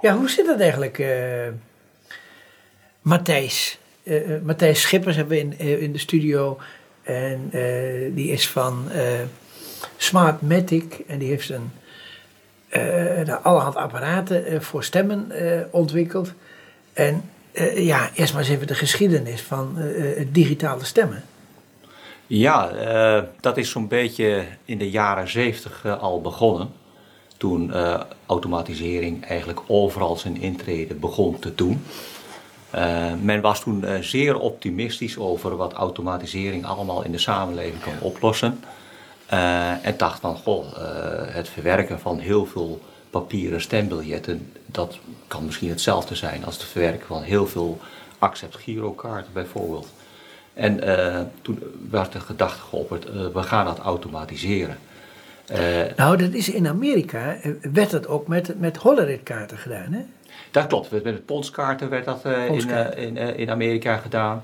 Ja, hoe zit dat eigenlijk, uh, Matthijs? Uh, Matthijs Schippers hebben we in, in de studio. En die is van Smartmatic. En die heeft een, allerhand apparaten voor stemmen ontwikkeld. En ja, eerst maar eens even de geschiedenis van digitale stemmen. Ja, dat is zo'n beetje in de jaren zeventig al begonnen toen uh, automatisering eigenlijk overal zijn intrede begon te doen. Uh, men was toen uh, zeer optimistisch over wat automatisering allemaal in de samenleving kan oplossen. en dacht van, goh, het verwerken van heel veel papieren stembiljetten, dat kan misschien hetzelfde zijn als het verwerken van heel veel accept girokaarten bijvoorbeeld. En toen werd de gedachte geopperd, we gaan dat automatiseren. Uh, nou, dat is in Amerika, eh, werd dat ook met, met Hollerit-kaarten gedaan, hè? Dat klopt, met de ponskaarten werd dat uh, in, in, in Amerika gedaan.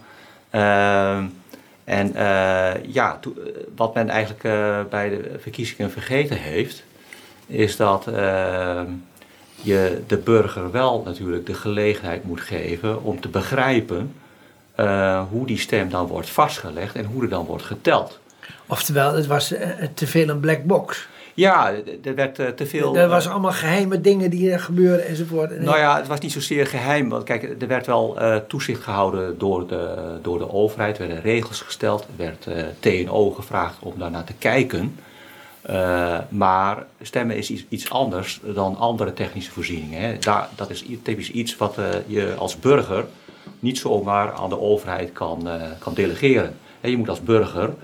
Ehm, en ja, wat men eigenlijk bij de verkiezingen vergeten heeft, is dat ehm, je de burger wel natuurlijk de gelegenheid moet geven om te begrijpen hoe die stem dan wordt vastgelegd en hoe er dan wordt geteld. Oftewel, het was uh, te veel een black box. Ja, er werd uh, te veel. Er was allemaal geheime dingen die er gebeuren enzovoort. Nou ja, het was niet zozeer geheim. Want kijk, er werd wel uh, toezicht gehouden door de, door de overheid. Er werden regels gesteld. Er werd TNO gevraagd om daarnaar te kijken. maar stemmen is iets, iets, anders dan andere technische voorzieningen. Hè. Daar, dat is typisch iets wat je als burger niet zomaar aan de overheid kan, kan delegeren. je moet als burger eh,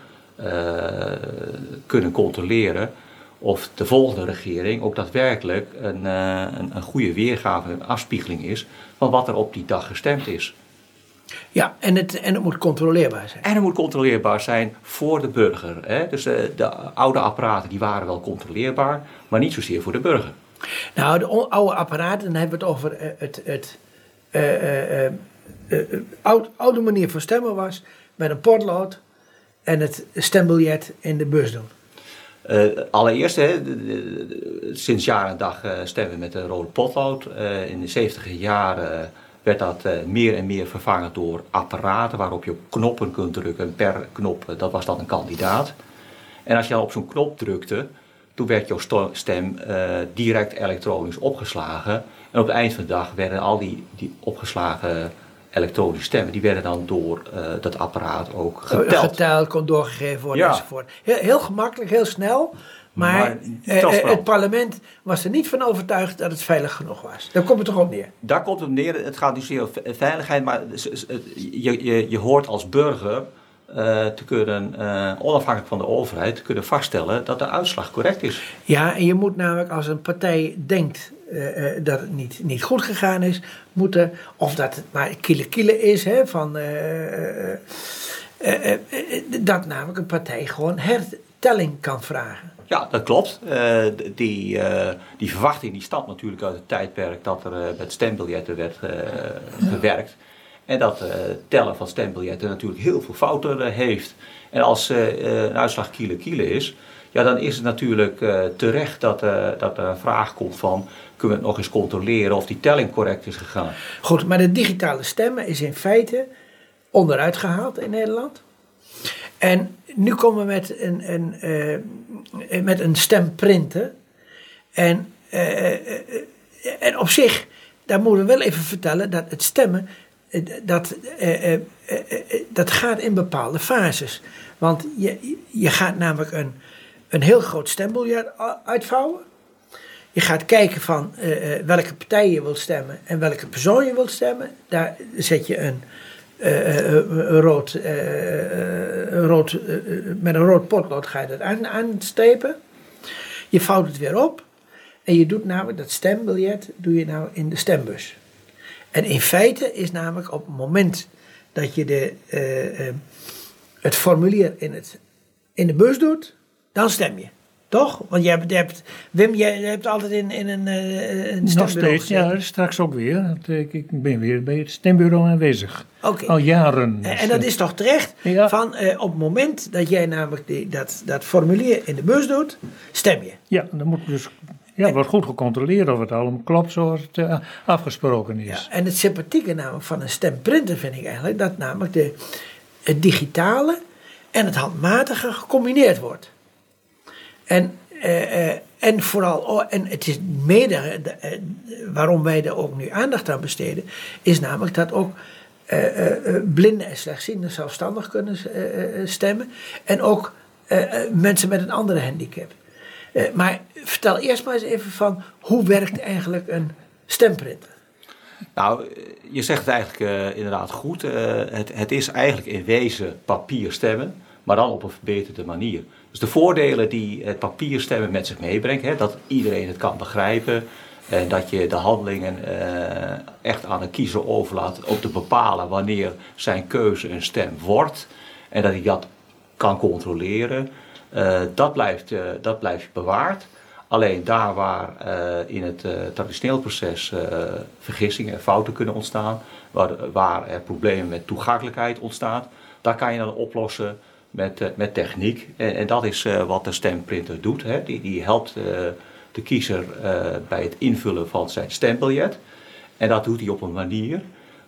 kunnen controleren of de volgende regering ook daadwerkelijk een, uh, een, een, goede weergave, een afspiegeling is van wat er op die dag gestemd is. Ja, en het, en het moet controleerbaar zijn. En het moet controleerbaar zijn voor de burger. Hè? Dus uh, de oude apparaten die waren wel controleerbaar, maar niet zozeer voor de burger. Nou, de oude apparaten, dan hebben we het over het, het oude, oude manier van stemmen was met een potlood en het stembiljet in de bus doen? Uh, allereerst, hè, sinds jaar en dag uh, stemmen we met een rode potlood. Uh, in de 70 jaren werd dat meer en meer vervangen door apparaten waarop je op knoppen kunt drukken. Per knop, dat was dan een kandidaat. En als je dan op zo'n knop drukte, toen werd jouw stem direct elektronisch opgeslagen. En op het eind van de dag werden al die, die opgeslagen elektronische stemmen, die werden dan door uh, dat apparaat ook geteld. Geteld, kon doorgegeven worden ja. enzovoort. Heel, heel, gemakkelijk, heel snel. Maar, maar uh, het parlement was er niet van overtuigd dat het veilig genoeg was. Daar komt het toch op neer? Daar komt het op neer. Het gaat niet zozeer om veiligheid, maar je, je, je hoort als burger uh, te kunnen, onafhankelijk van de overheid, te kunnen vaststellen dat de uitslag correct is. Ja, en je moet namelijk als een partij denkt uh, dat het niet, niet goed gegaan is, moeten, of dat het maar kiele kiele is, hè, van, uh, dat namelijk een partij gewoon hertelling kan vragen. Ja, dat klopt. die, die verwachting die stamt natuurlijk uit het tijdperk dat er met stembiljetten werd gewerkt. En dat tellen van stembiljetten natuurlijk heel veel fouten heeft. En als een uitslag kiele kiele is, ja, dan is het natuurlijk terecht dat, dat er een vraag komt van kunnen we het nog eens controleren of die telling correct is gegaan. Goed, maar de digitale stemmen is in feite onderuit gehaald in Nederland. En nu komen we met een, een, uh, met een stemprinter. En, uh, en op zich, daar moeten we wel even vertellen dat het stemmen, dat, dat gaat in bepaalde fases. Want je, je gaat namelijk een, een heel groot stembiljet uitvouwen. Je gaat kijken van uh, welke partij je wilt stemmen en welke persoon je wilt stemmen. Daar zet je een, uh, een rood, een rood met een rood potlood ga je dat aan, aanstrepen. Je vouwt het weer op en je doet namelijk dat stembiljet doe je nou in de stembus. En in feite is namelijk op het moment dat je de, het formulier in, het, in de bus doet, dan stem je. Toch? Want je hebt, je hebt Wim, jij hebt altijd in, in een, uh, een Nog steeds, ja, straks ook weer. Ik ben weer bij het stembureau aanwezig. Okay. Al jaren. En, en, dat is toch terecht? Ja. Van uh, op het moment dat jij namelijk die, dat, dat formulier in de bus doet, stem je. Ja, dan moet dus Ja, het wordt goed gecontroleerd of het allemaal klopt zoals het uh, afgesproken is. Ja, en het sympathieke namelijk van een stemprinter vind ik eigenlijk dat namelijk de, het digitale en het handmatige gecombineerd wordt. En, uh, uh, en vooral, oh, en het is mede waarom wij er ook nu aandacht aan besteden, is namelijk dat ook blinden en slechtzienden zelfstandig kunnen stemmen. En ook mensen met een andere handicap. Maar vertel eerst maar eens even van hoe werkt eigenlijk een stemprinter? Nou, je zegt het eigenlijk uh, inderdaad goed. Het, het, is eigenlijk in wezen papier stemmen, maar dan op een verbeterde manier. Dus de voordelen die het papier stemmen met zich meebrengt, hè, dat iedereen het kan begrijpen en dat je de handelingen echt aan de kiezer overlaat om te bepalen wanneer zijn keuze een stem wordt en dat hij dat kan controleren, dat, blijft, dat blijft bewaard. Alleen daar waar uh, in het traditioneel proces vergissingen en fouten kunnen ontstaan, waar, waar, er problemen met toegankelijkheid ontstaan, daar kan je dan oplossen met, met techniek. En, en dat is wat de stemprinter doet. Hè. Die, die helpt de kiezer bij het invullen van zijn stembiljet. En dat doet hij op een manier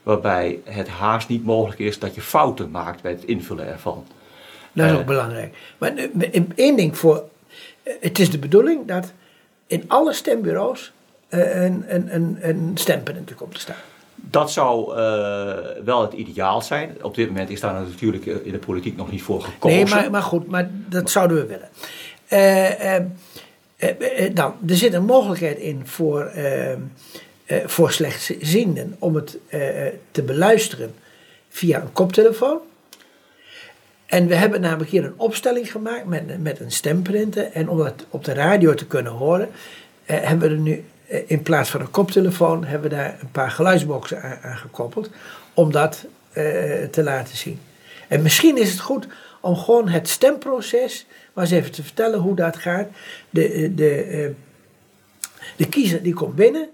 waarbij het haast niet mogelijk is dat je fouten maakt bij het invullen ervan. Dat is ook belangrijk. Maar één ding voor het is de bedoeling dat in alle stembureaus een, een, een, een komt te staan. Dat zou uh, wel het ideaal zijn. Op dit moment is daar natuurlijk in de politiek nog niet voor gekozen. Nee, maar, maar goed, maar dat zouden we willen. Uh, dan, er zit een mogelijkheid in voor, voor slechtzienden om het te beluisteren via een koptelefoon. En we hebben namelijk hier een opstelling gemaakt met, met een stemprinter. En om dat op de radio te kunnen horen, eh, hebben we er nu eh, in plaats van een koptelefoon, hebben we daar een paar geluidsboxen aan, gekoppeld. Om dat eh, te laten zien. En misschien is het goed om gewoon het stemproces maar eens even te vertellen hoe dat gaat. De, de, eh, de kiezer die komt binnen.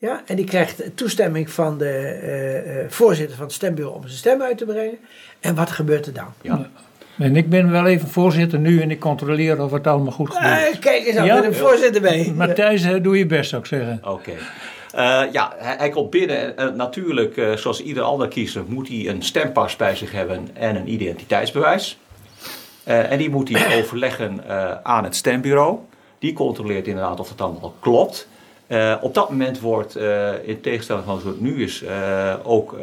Ja, en die krijgt toestemming van de eh, eh, voorzitter van het stembureau om zijn stem uit te brengen. En wat gebeurt er dan? Ja. En ik ben wel even voorzitter nu en ik controleer of het allemaal goed gebeurt. Uh, kijk eens aan, ja? met een voorzitter bij. Matthijs, doe je best zou ik zeggen. Oké. ja, hij, hij, komt binnen. Uh, natuurlijk, zoals ieder ander kiezer, moet hij een stempas bij zich hebben en een identiteitsbewijs. en die moet hij overleggen aan het stembureau. Die controleert inderdaad of het allemaal klopt. Uh, op dat moment wordt, uh, in tegenstelling van zoals het nu is, uh, ook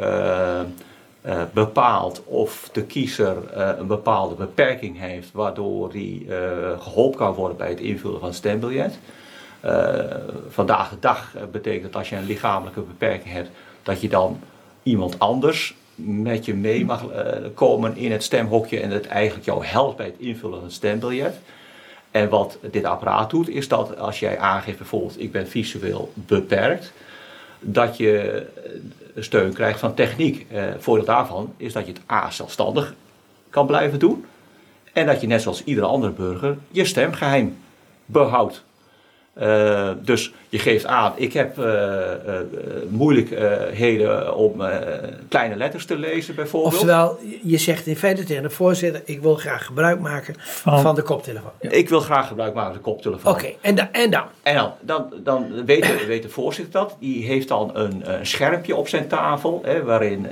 bepaald of de kiezer een bepaalde beperking heeft, waardoor hij geholpen kan worden bij het invullen van het stembiljet. vandaag de dag betekent dat als je een lichamelijke beperking hebt, dat je dan iemand anders met je mee mag komen in het stemhokje en het eigenlijk jou helpt bij het invullen van het stembiljet. En wat dit apparaat doet, is dat als jij aangeeft bijvoorbeeld ik ben visueel beperkt, dat je steun krijgt van techniek. Eh, voordeel daarvan is dat je het A zelfstandig kan blijven doen. En dat je net zoals iedere andere burger je stemgeheim behoudt. Uh, dus je geeft aan, ik heb uh, uh, moeilijkheden om kleine letters te lezen bijvoorbeeld. Oftewel, je zegt in feite tegen de voorzitter, ik wil graag gebruik maken van, van de koptelefoon. Ik wil graag gebruik maken van de koptelefoon. Oké, en, da en dan? En dan, dan, dan weet, de, weet de voorzitter dat. Die heeft dan een, een schermpje op zijn tafel, hè, waarin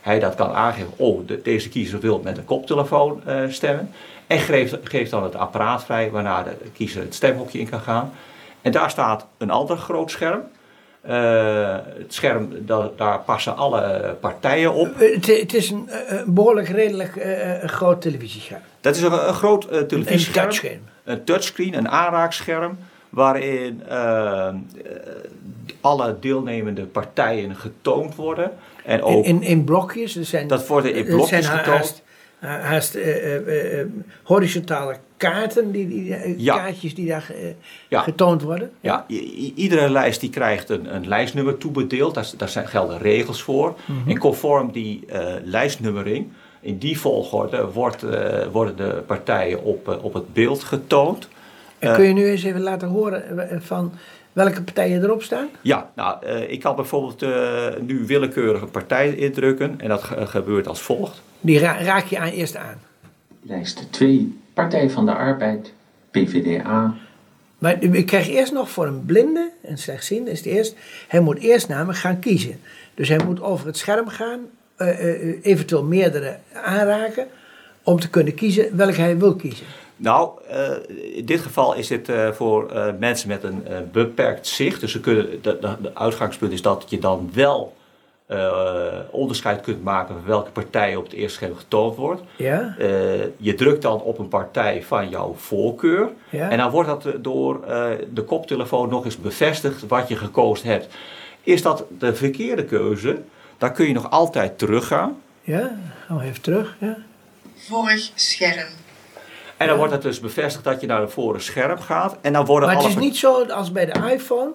hij dat kan aangeven. Oh, de, deze kiezer wil met een koptelefoon stemmen. En geeft, geeft dan het apparaat vrij waarna de kiezer het stemhokje in kan gaan. En daar staat een ander groot scherm. Uh, het scherm, daar passen alle partijen op. Uh, het, het, is een uh, behoorlijk redelijk groot televisiescherm. Dat is een, een groot televisiescherm. Een touchscreen. Een touchscreen, een aanraakscherm. Waarin alle deelnemende partijen getoond worden. En ook, in, in, in blokjes. Er zijn, dat worden in blokjes getoond haast uh, horizontale kaarten, die, die kaartjes die daar getoond worden. Ja, iedere lijst die krijgt een, een lijstnummer toebedeeld, daar, daar zijn, gelden regels voor. En conform die lijstnummering, in die volgorde, wordt, worden de partijen op, op het beeld getoond. En kun je nu eens even laten horen van welke partijen erop staan? Ja, nou, ik kan bijvoorbeeld nu willekeurige partijen indrukken en dat gebeurt als volgt. Die raak je aan eerst aan. Lijst 2, Partij van de Arbeid, PVDA, Maar ik krijg eerst nog voor een blinde, een slechtziende is het eerst, hij moet eerst namelijk gaan kiezen. Dus hij moet over het scherm gaan, uh, eventueel meerdere aanraken, om te kunnen kiezen welke hij wil kiezen. Nou, in dit geval is het voor mensen met een beperkt zicht. Dus ze kunnen, de, de, uitgangspunt is dat je dan wel onderscheid kunt maken van welke partij op het eerste scherm getoond wordt. Ja. je drukt dan op een partij van jouw voorkeur. Ja. En dan wordt dat door de koptelefoon nog eens bevestigd wat je gekozen hebt. Is dat de verkeerde keuze, dan kun je nog altijd teruggaan. Ja, gaan even terug. Ja. Vorig scherm. En dan wordt het dus bevestigd dat je naar het vorige scherm gaat. En dan worden maar het is niet zo als bij de iPhone,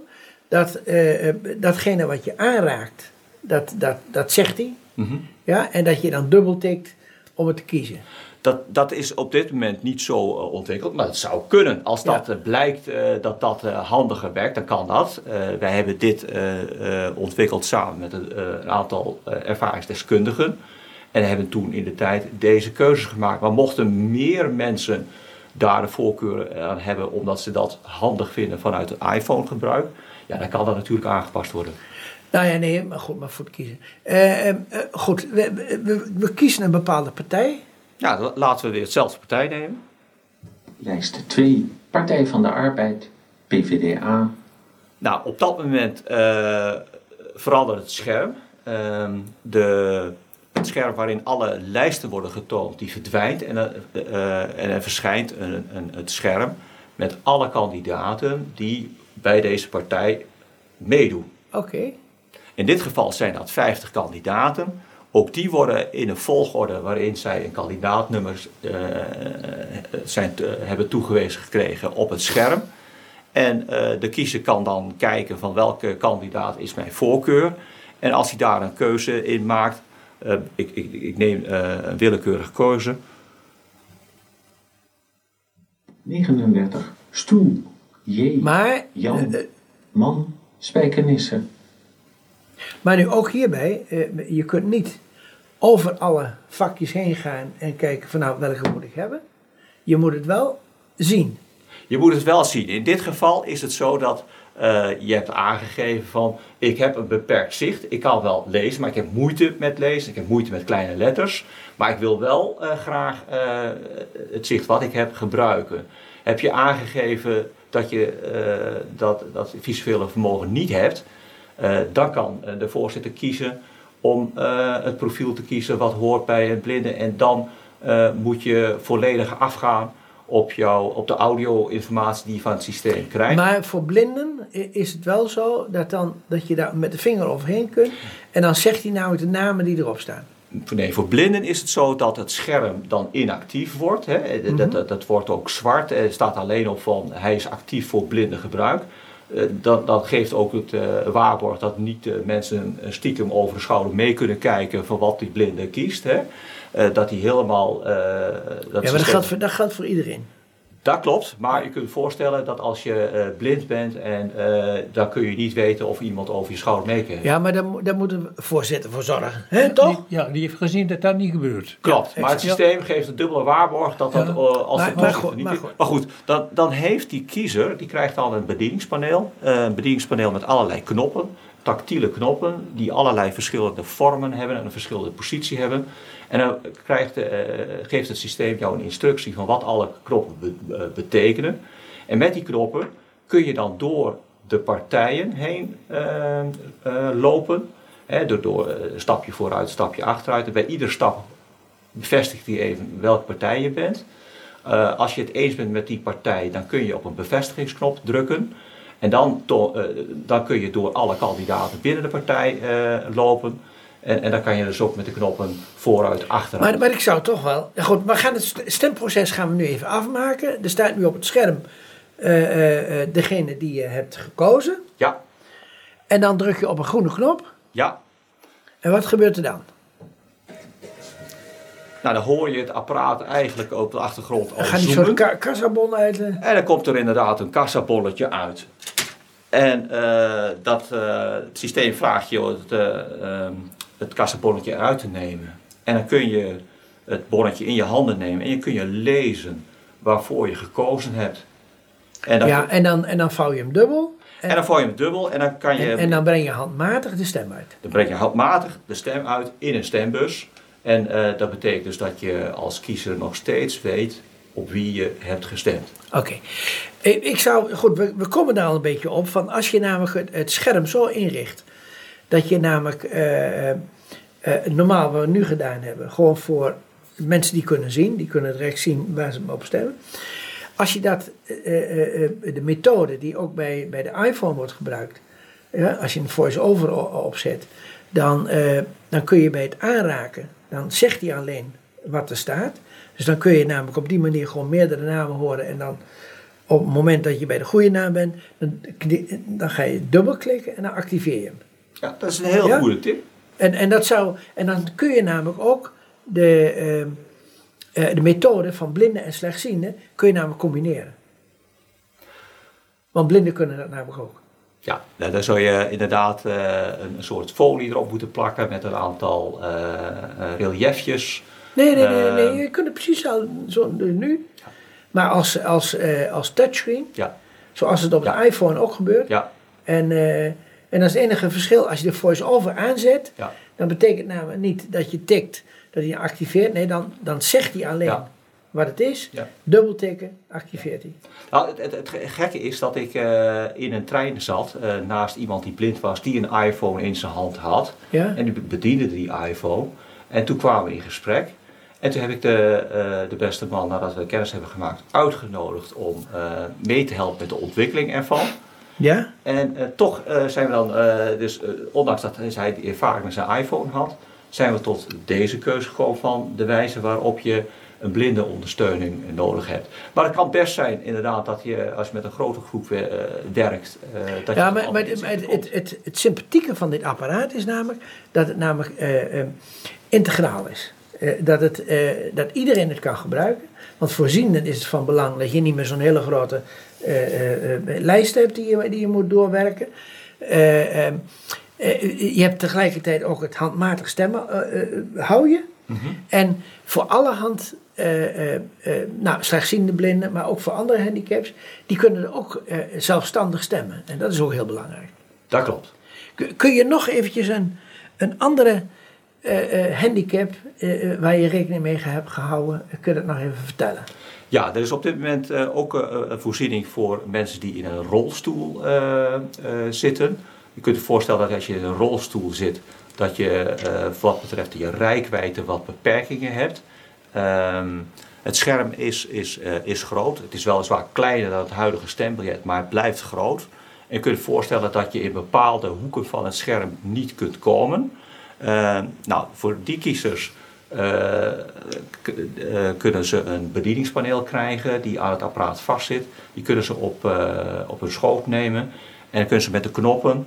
dat uh, datgene wat je aanraakt, dat, dat, dat zegt hij. Mm ja, en dat je dan dubbel tikt om het te kiezen. Dat, dat is op dit moment niet zo uh, ontwikkeld, maar het zou kunnen. Als dat ja. blijkt uh, dat dat uh, handiger werkt, dan kan dat. wij hebben dit ontwikkeld samen met een, een aantal ervaringsdeskundigen. En hebben toen in de tijd deze keuzes gemaakt. Maar mochten meer mensen daar de voorkeur aan hebben omdat ze dat handig vinden vanuit het iPhone gebruik, ja, dan kan dat natuurlijk aangepast worden. Nou ja, nee, maar goed, maar voor het kiezen. goed, we, we, we kiezen een bepaalde partij. Ja, laten we weer hetzelfde partij nemen. Lijst 2, Partij van de Arbeid, PVDA. Nou, op dat moment uh, verandert het scherm. Uh, de, het scherm waarin alle lijsten worden getoond, die verdwijnt. En, uh, en er verschijnt een, een, het scherm met alle kandidaten die bij deze partij meedoen. Oké. In dit geval zijn dat 50 kandidaten. Ook die worden in een volgorde waarin zij een kandidaatnummer uh, zijn hebben toegewezen gekregen op het scherm. En uh, de kiezer kan dan kijken van welke kandidaat is mijn voorkeur. En als hij daar een keuze in maakt, ik, ik, ik, neem een willekeurige keuze. 39. Stoel. J. Maar, Jan. Man. Spijkenissen. Maar nu ook hierbij, je kunt niet over alle vakjes heen gaan en kijken van nou welke moet ik hebben. Je moet het wel zien. Je moet het wel zien. In dit geval is het zo dat uh, je hebt aangegeven van ik heb een beperkt zicht. Ik kan wel lezen, maar ik heb moeite met lezen. Ik heb moeite met kleine letters. Maar ik wil wel uh, graag het zicht wat ik heb gebruiken. Heb je aangegeven dat je dat, dat visuele vermogen niet hebt, dan kan de voorzitter kiezen om uh, het profiel te kiezen wat hoort bij een blinde. En dan moet je volledig afgaan op, jou, op de audio-informatie die je van het systeem krijgt. Maar voor blinden is het wel zo dat, dan, dat je daar met de vinger overheen kunt. En dan zegt hij nou de namen die erop staan. Nee, voor blinden is het zo dat het scherm dan inactief wordt. Hè. Mm -hmm. dat, dat, dat, wordt ook zwart. Er staat alleen op van hij is actief voor blinde gebruik. Uh, dat, dat, geeft ook het uh, waarborg dat niet uh, mensen stiekem over de schouder mee kunnen kijken van wat die blinde kiest. Hè. dat hij helemaal. Dat ja, maar dat geldt, voor, dat geldt voor iedereen. Dat klopt, maar je kunt je voorstellen dat als je uh, blind bent en uh, dan kun je niet weten of iemand over je schouder meekijkt. Ja, maar daar, daar moet een voorzitter voor zorgen, He, toch? Die, ja, die heeft gezien dat dat niet gebeurt. Klopt, ja, maar het systeem ja. geeft een dubbele waarborg dat dat ja. uh, als maar, het maar, goed, niet maar, goed. maar goed, dan, dan heeft die kiezer, die krijgt dan een bedieningspaneel, een bedieningspaneel met allerlei knoppen, tactiele knoppen die allerlei verschillende vormen hebben en een verschillende positie hebben. En dan krijgt, uh, geeft het systeem jou een instructie van wat alle knoppen be, uh, betekenen. En met die knoppen kun je dan door de partijen heen uh, lopen. Door, door stapje vooruit, stapje achteruit. En bij ieder stap bevestigt hij even welke partij je bent. als je het eens bent met die partij, dan kun je op een bevestigingsknop drukken. En dan, to, dan kun je door alle kandidaten binnen de partij lopen. En, en dan kan je dus ook met de knoppen vooruit, achteruit. Maar, maar ik zou toch wel. Goed, we gaan het stemproces gaan we nu even afmaken. Er staat nu op het scherm uh, uh, degene die je hebt gekozen. Ja. En dan druk je op een groene knop. Ja. En wat gebeurt er dan? Nou, dan hoor je het apparaat eigenlijk op de achtergrond al Dan gaat soort ka kassabon uit. En dan komt er inderdaad een kassabolletje uit. En uh, dat, uh, het systeem vraagt je het, uh, het kassabonnetje eruit te nemen. En dan kun je het bonnetje in je handen nemen en je kun je lezen waarvoor je gekozen hebt. En dan, ja, en dan, en dan vouw je hem dubbel. en dan vouw je hem dubbel en dan kan je... En, en dan breng je handmatig de stem uit. Dan breng je handmatig de stem uit in een stembus. En eh, dat betekent dus dat je als kiezer nog steeds weet op wie je hebt gestemd. Oké. Ik, zou, goed, we, komen daar al een beetje op. Van als je namelijk het, scherm zo inricht. Dat je namelijk eh, eh, eh, normaal wat we nu gedaan hebben. Gewoon voor mensen die kunnen zien. Die kunnen direct zien waar ze op stemmen. Als je dat, de methode die ook bij, bij de iPhone wordt gebruikt. Ja, als je een voice-over opzet. Dan, dan kun je bij het aanraken. Dan zegt hij alleen wat er staat. Dus dan kun je namelijk op die manier gewoon meerdere namen horen. En dan op het moment dat je bij de goede naam bent, dan, dan ga je dubbelklikken en dan activeer je hem. Ja, dat is een heel Ja? goede tip. En, en, dat zou, en dan kun je namelijk ook de, ehm, eh, de methode van blinden en slechtzienden kun je namelijk combineren. Want blinden kunnen dat namelijk ook. Ja, nou, dan zou je inderdaad eh, een, een soort folie erop moeten plakken met een aantal eh, reliefjes. Nee, nee, nee, nee, Eh, je kunt het precies al zo nu. Maar als, als, eh, als touchscreen, Ja, zoals het op de iPhone ook gebeurt. ja, En, eh, en dat is het enige verschil. Als je de voice-over aanzet, dan betekent namelijk niet dat je tikt, dat hij activeert. Nee, dan, dan zegt hij alleen wat het is. Ja. Dubbel tikken, activeert hij. Nou, het, het, het gekke is dat ik eh, in een trein zat naast iemand die blind was, die een iPhone in zijn hand had. Ja? En die bediende die iPhone. En toen kwamen we in gesprek. En toen heb ik de, eh, de beste man, nadat we kennis hebben gemaakt, uitgenodigd om eh, mee te helpen met de ontwikkeling ervan. Ja? En eh, toch zijn we dan, dus ondanks dat hij die ervaring met zijn iPhone had, zijn we tot deze keuze gekomen van de wijze waarop je een blinde ondersteuning nodig hebt. Maar het kan best zijn inderdaad dat je, als je met een grote groep werkt, dat Ja, je maar, maar het, het, het, sympathieke van dit apparaat is namelijk dat het namelijk integraal is. Eh, dat, het, eh, dat iedereen het kan gebruiken. Want voor zienden is het van belang dat je niet meer zo'n hele grote eh, lijst hebt die je, die je moet doorwerken. Je hebt tegelijkertijd ook het handmatig stemmen, hou je. En voor alle hand, eh, eh, nou, slechtziende blinden, maar ook voor andere handicaps, die kunnen ook zelfstandig stemmen. En dat is ook heel belangrijk. Dat klopt. Kun- Kun je nog eventjes een, een andere eh, eh, handicap eh, waar je rekening mee hebt gehouden, kun je dat nog even vertellen? Ja, er is op dit moment ook een voorziening voor mensen die in een rolstoel zitten. Je kunt je voorstellen dat als je in een rolstoel zit, dat je wat betreft je rijkwijde wat beperkingen hebt. Ehm, het scherm is, is, is groot. Het is weliswaar kleiner dan het huidige stembiljet, maar het blijft groot. En je kunt je voorstellen dat je in bepaalde hoeken van het scherm niet kunt komen. Ehm, nou, voor die kiezers eh, eh, kunnen ze een bedieningspaneel krijgen die aan het apparaat vastzit. Die kunnen ze op, eh, op hun schoot nemen en dan kunnen ze met de knoppen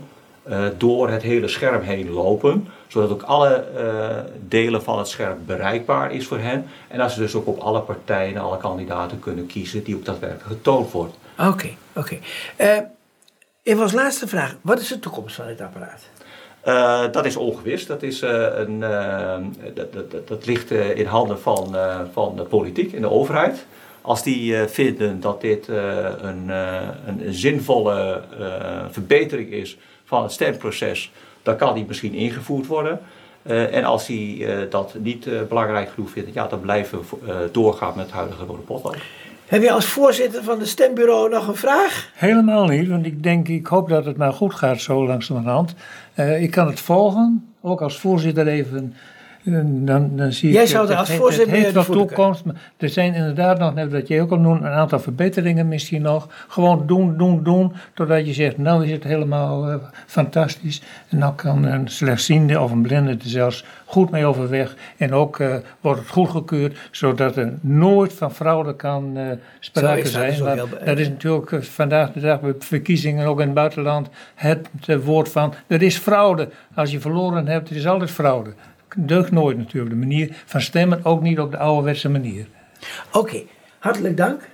eh, door het hele scherm heen lopen, zodat ook alle eh, delen van het scherm bereikbaar is voor hen. En dat ze dus ook op alle partijen, alle kandidaten kunnen kiezen die ook daadwerkelijk getoond wordt. Oké, oké. Eh, even als laatste vraag, wat is de toekomst van dit apparaat? Eh, dat is ongewis. Dat, is, eh, een, eh, dat, dat, dat, ligt in handen van, van de politiek en de overheid. Als die vinden dat dit een, een, zinvolle verbetering is van het stemproces, dan kan die misschien ingevoerd worden. En als die dat niet belangrijk genoeg vinden, ja, dan blijven we doorgaan met het huidige rode potlood. Heb je als voorzitter van het stembureau nog een vraag? Helemaal niet, want ik denk, ik hoop dat het maar goed gaat zo langzamerhand. Eh ik kan het volgen, ook als voorzitter even. Dan, dan zie Jij ik, zou er als voorzitter Het heeft wel toekomst, maar er zijn inderdaad nog, net wat jij ook al noemt, een aantal verbeteringen misschien nog. Gewoon doen, doen, doen, totdat je zegt, nou is het helemaal eh, fantastisch. En dan kan een slechtziende of een blinde er zelfs goed mee overweg. En ook eh, wordt het goedgekeurd, zodat er nooit van fraude kan eh sprake dat, dat zijn. heel be- dat is natuurlijk vandaag de dag bij verkiezingen, ook in het buitenland, het woord van, er is fraude. Als je verloren hebt, er is altijd fraude. Deugt nooit natuurlijk, de manier van stemmen, ook niet op de ouderwetse manier. Oké, hartelijk dank.